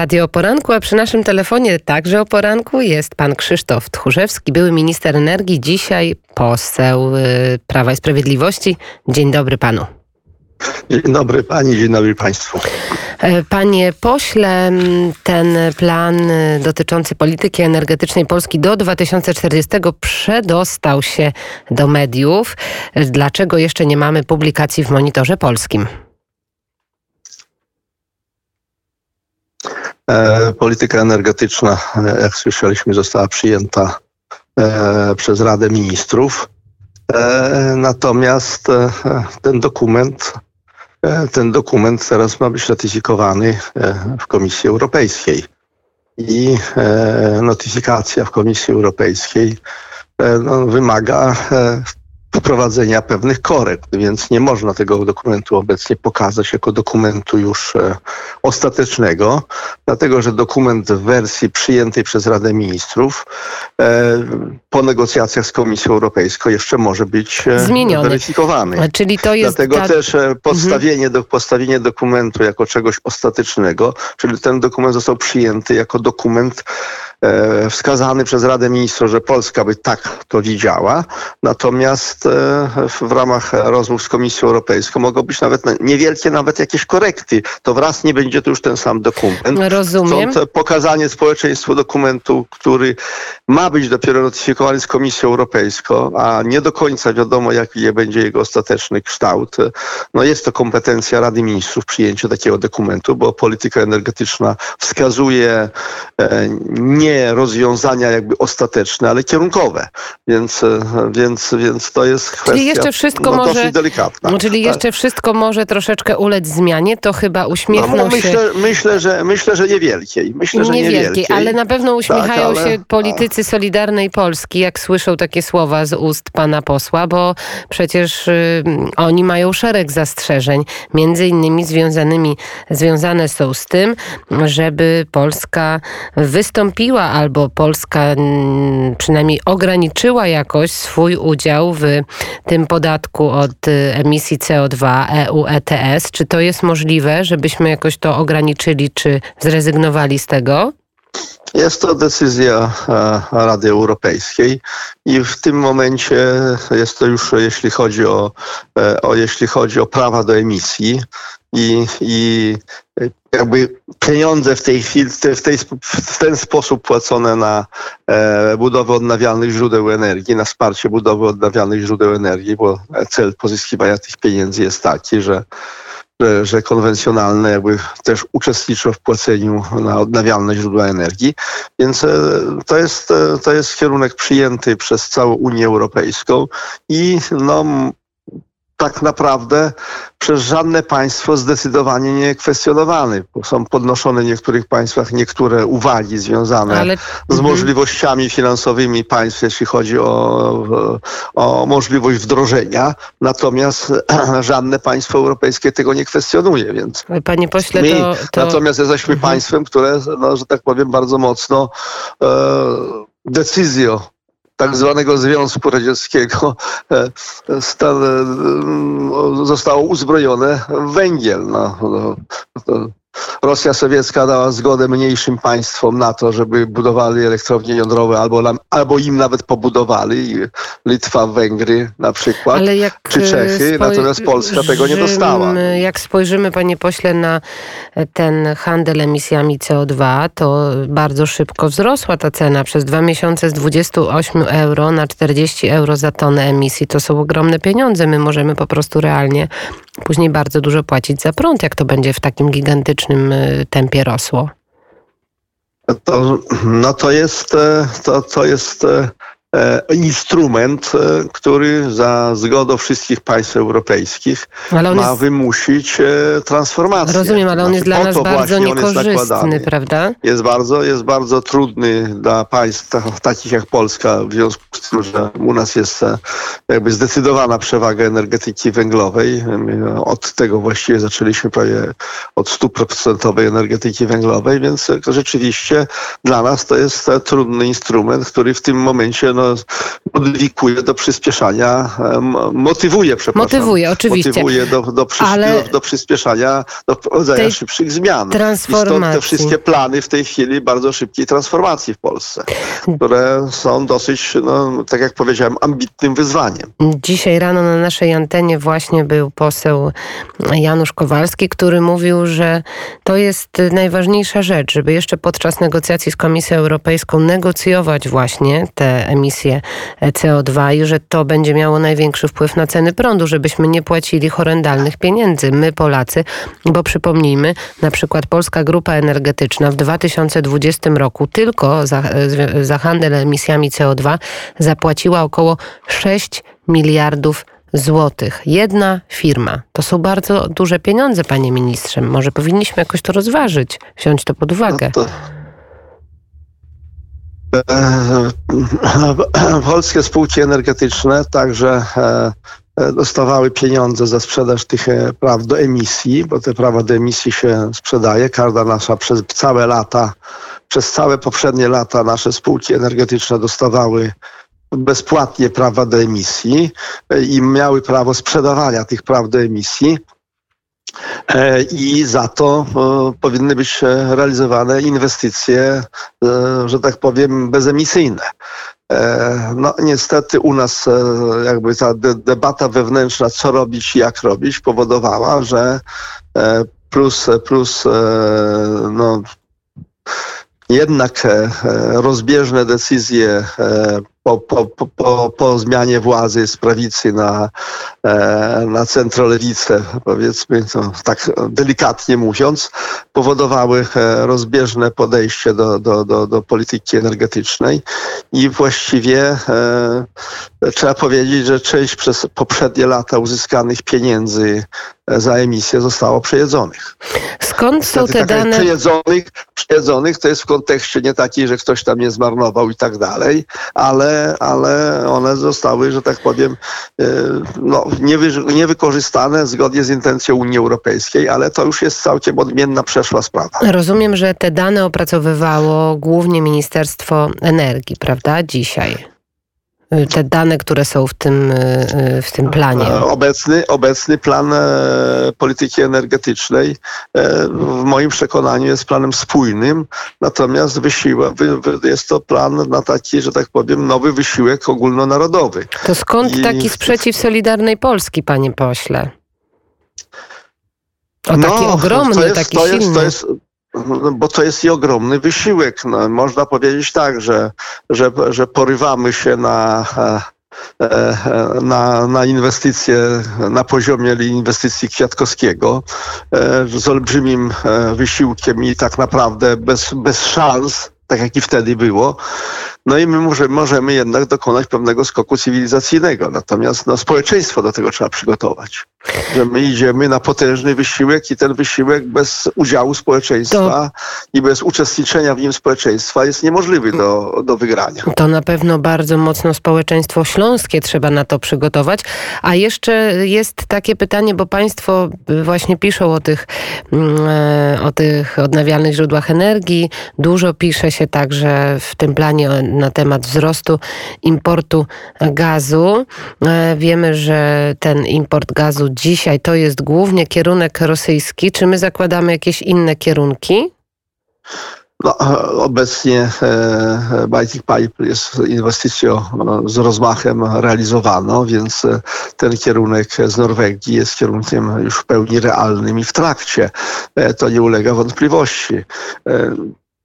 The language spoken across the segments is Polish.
Radio poranku, a przy naszym telefonie także o poranku jest pan Krzysztof Tchórzewski, były minister energii, dzisiaj poseł y, Prawa i Sprawiedliwości. Dzień dobry panu. Dzień dobry pani, dzień dobry państwu. E, panie pośle, ten plan y, dotyczący polityki energetycznej Polski do 2040 przedostał się do mediów. Dlaczego jeszcze nie mamy publikacji w Monitorze Polskim? Polityka energetyczna, e, jak słyszeliśmy, została przyjęta e, przez Radę Ministrów. Natomiast ten dokument, ten dokument teraz ma być ratyfikowany w Komisji Europejskiej. I notyfikacja w Komisji Europejskiej no, wymaga wprowadzenia pewnych korekt, więc nie można tego dokumentu obecnie pokazać jako dokumentu już e, ostatecznego, dlatego że dokument w wersji przyjętej przez Radę Ministrów e, po negocjacjach z Komisją Europejską jeszcze może być e, Zmieniony. weryfikowany. Czyli to jest Dlatego ta... też e, postawienie, mhm. do, postawienie dokumentu jako czegoś ostatecznego, czyli ten dokument został przyjęty jako dokument wskazany przez Radę Ministrów, że Polska by tak to widziała. Natomiast e, w ramach rozmów z Komisją Europejską mogą być nawet niewielkie, nawet jakieś korekty. To wraz nie będzie to już ten sam dokument. Rozumiem. Stąd pokazanie społeczeństwu dokumentu, który ma być dopiero notyfikowany z Komisją Europejską, a nie do końca wiadomo, jaki będzie jego ostateczny kształt. No jest to kompetencja Rady Ministrów przyjęcie takiego dokumentu, bo polityka energetyczna wskazuje e, nie nie rozwiązania jakby ostateczne, ale kierunkowe. Więc, e, więc, więc to jest kwestia czyli jeszcze wszystko no, może, delikatna. No, czyli tak. jeszcze wszystko może troszeczkę ulec zmianie, to chyba uśmiechnął no, no, myślę, się... Myślę, że, myślę, że niewielkiej. Myślę, że niewielkiej, niewielkiej. ale na pewno uśmiechają tak, ale... się politycy Solidarnej Polski, jak słyszą takie słowa z ust pana posła, bo przecież y, oni mają szereg zastrzeżeń, między innymi związanymi, związane są z tym, żeby Polska wystąpiła albo Polska mm, przynajmniej ograniczyła jakoś swój udział w tym podatku od y, emisji CO2 EU ETS. Czy to jest możliwe, żebyśmy jakoś to ograniczyli, czy zrezygnowali z tego? Jest to decyzja e, Rady Europejskiej i w tym momencie jest to już, jeśli chodzi o, e, o jeśli chodzi o prawa do emisji i, i jakby pieniądze w tej chwili, w, tej, w ten sposób płacone na e, budowę odnawialnych źródeł energii, na wsparcie budowy odnawialnych źródeł energii, bo cel pozyskiwania tych pieniędzy jest taki, że że, że konwencjonalne jakby też uczestniczą w płaceniu na odnawialne źródła energii. Więc e, to jest, e, to jest kierunek przyjęty przez całą Unię Europejską i no, tak naprawdę przez żadne państwo zdecydowanie nie kwestionowany. Są podnoszone w niektórych państwach niektóre uwagi związane Ale... z mhm. możliwościami finansowymi państw, jeśli chodzi o, o możliwość wdrożenia. Natomiast żadne państwo europejskie tego nie kwestionuje. Więc Panie pośle, to, to... Natomiast jesteśmy mhm. państwem, które, no, że tak powiem, bardzo mocno e, decyzją tak zwanego Związku Radzieckiego e, stan, e, zostało uzbrojone w węgiel. No, no Rosja sowiecka dała zgodę mniejszym państwom na to, żeby budowali elektrownie jądrowe albo, albo im nawet pobudowali. Litwa, Węgry na przykład, czy Czechy, natomiast Polska tego nie dostała. Jak spojrzymy, panie pośle, na ten handel emisjami CO2, to bardzo szybko wzrosła ta cena. Przez dwa miesiące z 28 euro na 40 euro za tonę emisji. To są ogromne pieniądze. My możemy po prostu realnie później bardzo dużo płacić za prąd, jak to będzie w takim gigantycznym y, tempie rosło. To, no to jest, e, to, to jest e, instrument, e, który za zgodą wszystkich państw europejskich ma jest... wymusić e, transformację. Rozumiem, ale on jest dla nas bardzo niekorzystny, jest prawda? Jest bardzo, jest bardzo trudny dla państw takich jak Polska, w związku z tym, że u nas jest jakby zdecydowana przewaga energetyki węglowej. Od tego właściwie zaczęliśmy prawie od stuprocentowej energetyki węglowej, więc rzeczywiście dla nas to jest trudny instrument, który w tym momencie no, modyfikuje do przyspieszania, motywuje, przepraszam. Motywuje, oczywiście. Motywuje do, do, Ale do, przyspieszania, do rodzaju szybszych zmian. Transformacji. I stąd te wszystkie plany w tej chwili bardzo szybkiej transformacji w Polsce, które są dosyć, no, tak jak powiedziałem, ambitnym wyzwaniem. Dzisiaj rano na naszej antenie właśnie był poseł Janusz Kowalski, który mówił, że to jest najważniejsza rzecz, żeby jeszcze podczas negocjacji z Komisją Europejską negocjować właśnie te emisje CO2 i że to będzie miało największy wpływ na ceny prądu, żebyśmy nie płacili horrendalnych pieniędzy, my Polacy, bo przypomnijmy, na przykład Polska Grupa Energetyczna w 2020 roku tylko za, za handel emisjami CO2 zapłaciła około 6 miliardów złotych. Jedna firma. To są bardzo duże pieniądze, panie ministrze. Może powinniśmy jakoś to rozważyć, wziąć to pod uwagę. No to... E, polskie spółki energetyczne także e, e, dostawały pieniądze za sprzedaż tych praw do emisji, bo te prawa do emisji się sprzedaje. Każda nasza przez całe lata, przez całe poprzednie lata nasze spółki energetyczne dostawały bezpłatnie prawa do emisji i miały prawo sprzedawania tych praw do emisji. E, I za to e, powinny być realizowane inwestycje, e, że tak powiem, bezemisyjne. No niestety u nas jakby ta debata wewnętrzna, co robić i jak robić, powodowała, że plus, plus no, jednak rozbieżne decyzje po, po, po, po zmianie władzy z prawicy na, e, na centrolewicę, powiedzmy, to tak delikatnie mówiąc, powodowały e, rozbieżne podejście do, do, do, do polityki energetycznej i właściwie e, trzeba powiedzieć, że część przez poprzednie lata uzyskanych pieniędzy za emisję zostało przejedzonych. Skąd są te dane? Przejedzonych, przejedzonych to jest w kontekście nie taki, że ktoś tam nie zmarnował i tak dalej, ale ale, one zostały, że tak powiem, e, no, niewy, niewykorzystane zgodnie z intencją Unii Europejskiej, ale to już jest całkiem odmienna, przeszła sprawa. Rozumiem, że te dane opracowywało głównie Ministerstwo Energii, prawda, dzisiaj? Te dane, które są w tym, e, w tym planie? E, obecny, obecny plan e, polityki energetycznej w moim przekonaniu jest planem spójnym, natomiast wysiłek, jest to plan na taki, że tak powiem, nowy wysiłek ogólnonarodowy. To skąd I... taki sprzeciw Solidarnej Polski, panie pośle? O taki no, ogromny, jest, taki silny. Jest, to jest, no, bo to jest i ogromny wysiłek. No, można powiedzieć tak, że, że, że porywamy się na, e, e, na, na inwestycje na poziomie inwestycji Kwiatkowskiego e, z olbrzymim wysiłkiem i tak naprawdę bez, bez szans, tak jak i wtedy było. No i my możemy, możemy jednak dokonać pewnego skoku cywilizacyjnego. Natomiast no, społeczeństwo do tego trzeba przygotować. Że my idziemy na potężny wysiłek i ten wysiłek bez udziału społeczeństwa to... i bez uczestniczenia w nim społeczeństwa jest niemożliwy do, do wygrania. To na pewno bardzo mocno społeczeństwo śląskie trzeba na to przygotować. A jeszcze jest takie pytanie, bo Państwo właśnie piszą o tych, mm, e, o tych odnawialnych źródłach energii. Dużo pisze się także w tym planie na temat wzrostu importu gazu. E, wiemy, że ten import gazu dzisiaj to jest głównie kierunek rosyjski. Czy my zakładamy jakieś inne kierunki? No, obecnie e, Baltic Pipe jest inwestycją z rozmachem realizowano, więc e, ten kierunek z Norwegii jest kierunkiem już w pełni realnym i w trakcie. To nie ulega wątpliwości.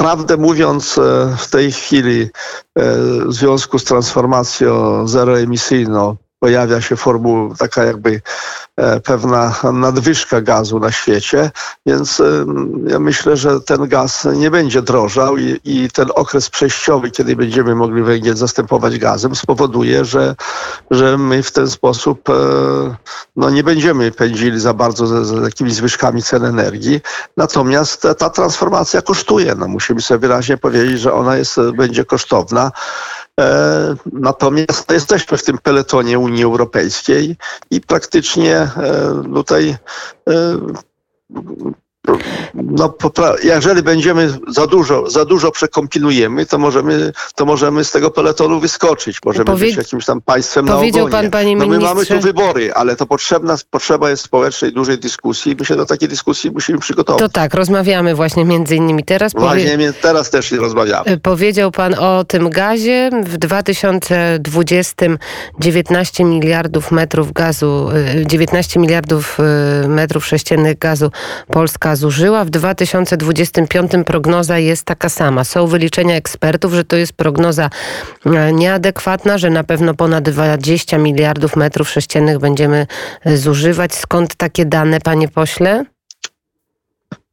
Prawdę mówiąc, e, w tej chwili e, w związku z transformacją zeroemisyjną pojawia się formuła taka jakby e, pewna nadwyżka gazu na świecie, więc ja myślę, że ten gaz nie będzie drożał i, i, ten okres przejściowy, kiedy będziemy mogli węgiel zastępować gazem, spowoduje, że, że my w ten sposób no, nie będziemy pędzili za bardzo z, z jakimiś zwyżkami cen energii. Natomiast ta transformacja kosztuje. No, musimy sobie wyraźnie powiedzieć, że ona jest, będzie kosztowna. E, natomiast jesteśmy w tym peletonie Unii Europejskiej i praktycznie e, tutaj e, no, jeżeli będziemy za dużo, za dużo przekombinujemy, to możemy, to możemy z tego peletonu wyskoczyć. Możemy Powie... być jakimś tam państwem Powiedział na ogonie. Pan, panie no, my mamy tu wybory, ale to potrzebna, potrzeba jest społecznej, dużej dyskusji i my się do takiej dyskusji musimy przygotować. To tak, rozmawiamy właśnie między innymi teraz. Właśnie powie... teraz też rozmawiamy. E, powiedział Pan o tym gazie. W 2020 19 miliardów metrów gazu, 19 e, miliardów e, metrów sześciennych gazu Polska zużyła. W 2025 prognoza jest taka sama. Są wyliczenia ekspertów, że to jest prognoza e, nieadekwatna, że na pewno ponad 20 miliardów metrów sześciennych będziemy e, zużywać. Skąd takie dane, panie pośle?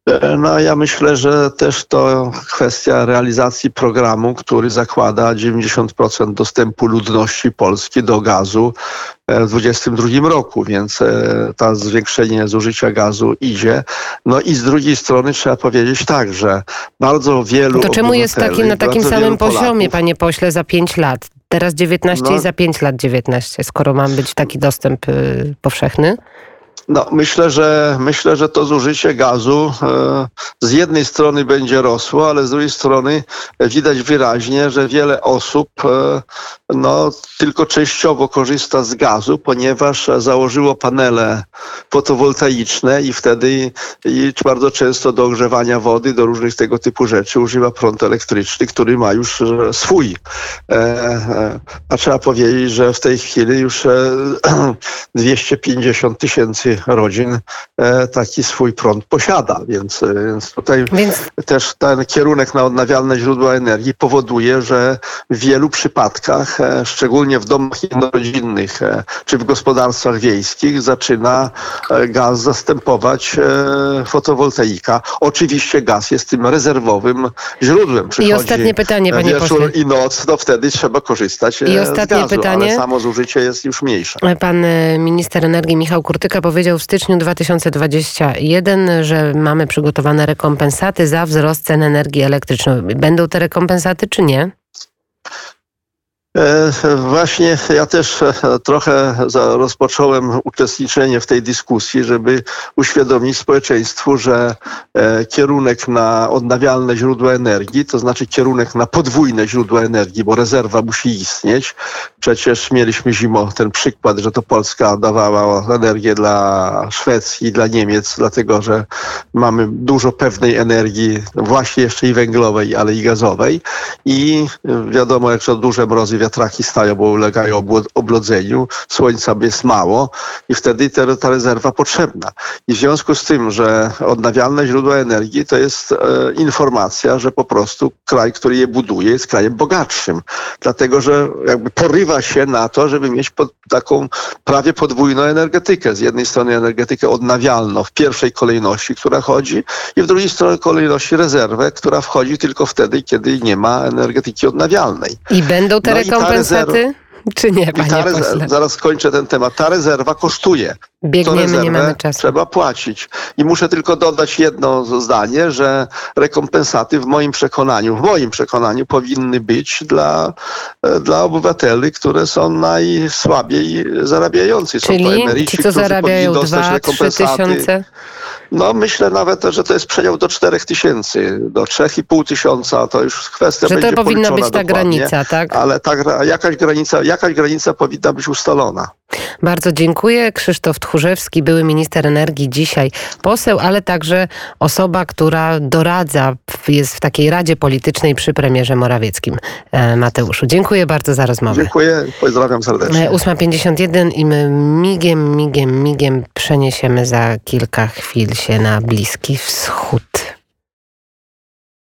E, no, ja myślę, że też to kwestia realizacji programu, który zakłada 90% dostępu ludności Polski do gazu e, w 2022 roku, więc e, to zwiększenie zużycia gazu idzie. No i z drugiej strony trzeba powiedzieć tak, że bardzo wielu. To czemu jest taki, na takim samym poziomie, panie pośle, za 5 lat? Teraz 19 no, i za 5 lat 19, skoro ma być taki dostęp y, powszechny? No, myślę, że myślę, że to zużycie gazu e, z jednej strony będzie rosło, ale z drugiej strony widać wyraźnie, że wiele osób e, no, tylko częściowo korzysta z gazu, ponieważ założyło panele fotowoltaiczne i wtedy i bardzo często do ogrzewania wody, do różnych tego typu rzeczy używa prąd elektryczny, który ma już swój. E, a trzeba powiedzieć, że w tej chwili już 250 tysięcy rodzin e, taki swój prąd posiada, więc, e, więc tutaj więc... też ten kierunek na odnawialne źródła energii powoduje, że w wielu przypadkach, e, szczególnie w domach jednorodzinnych czy w gospodarstwach wiejskich, zaczyna gaz zastępować fotowoltaika. Oczywiście gaz jest tym rezerwowym źródłem. Przychodzi I ostatnie pytanie, panie wieczór pośle. i noc, to wtedy trzeba korzystać I ostatnie z gazu, pytanie. ale samo zużycie jest już mniejsze. Pan minister energii Michał Kurtyka powiedział w styczniu 2021, że mamy przygotowane rekompensaty za wzrost cen energii elektrycznej. Będą te rekompensaty czy nie? E, właśnie ja też e, trochę rozpocząłem uczestniczenie w tej dyskusji, żeby uświadomić społeczeństwu, że e, kierunek na odnawialne źródła energii, to znaczy kierunek na podwójne źródła energii, bo rezerwa musi istnieć. Przecież mieliśmy zimą ten przykład, że to Polska dawała energię dla Szwecji, dla Niemiec, dlatego że mamy dużo pewnej energii, właśnie jeszcze i węglowej, ale i gazowej. I wiadomo, jak to duże mrozy wiatraki stają, bo ulegają oblodzeniu, słońca jest mało i wtedy te, ta rezerwa potrzebna. I w związku z tym, że odnawialne źródła energii to jest e, informacja, że po prostu kraj, który je buduje, jest krajem bogatszym. Dlatego, że jakby porywa się na to, żeby mieć pod, taką prawie podwójną energetykę. Z jednej strony energetykę odnawialną w pierwszej kolejności, która chodzi i w drugiej strony kolejności rezerwę, która wchodzi tylko wtedy, kiedy nie ma energetyki odnawialnej. I będą te no rekompensaty? Czy nie, panie ta rezerwa, Zaraz skończę ten temat. Ta rezerwa kosztuje. Biegniemy, nie mamy czasu. Trzeba płacić. I muszę tylko dodać jedno zdanie, że rekompensaty w moim przekonaniu, w moim przekonaniu powinny być dla, e, dla obywateli, które są najsłabiej zarabiający. Czyli są to emeryci, ci, co zarabiają 2-3 tysiące? No myślę nawet, że to jest przedział do 4 tysięcy, do 3,5 tysiąca, to już kwestia że będzie to powinna być ta granica, tak? Ale ta, jakaś, granica, jakaś granica powinna być ustalona. Bardzo dziękuję. Krzysztof Tchórzewski, były minister energii, dzisiaj poseł, ale także osoba, która doradza, jest w takiej radzie politycznej przy premierze Morawieckim. E, Mateuszu, dziękuję bardzo za rozmowę. Dziękuję, pozdrawiam serdecznie. 8.51 e, i my migiem, migiem, migiem przeniesiemy za kilka chwil się na Bliski Wschód.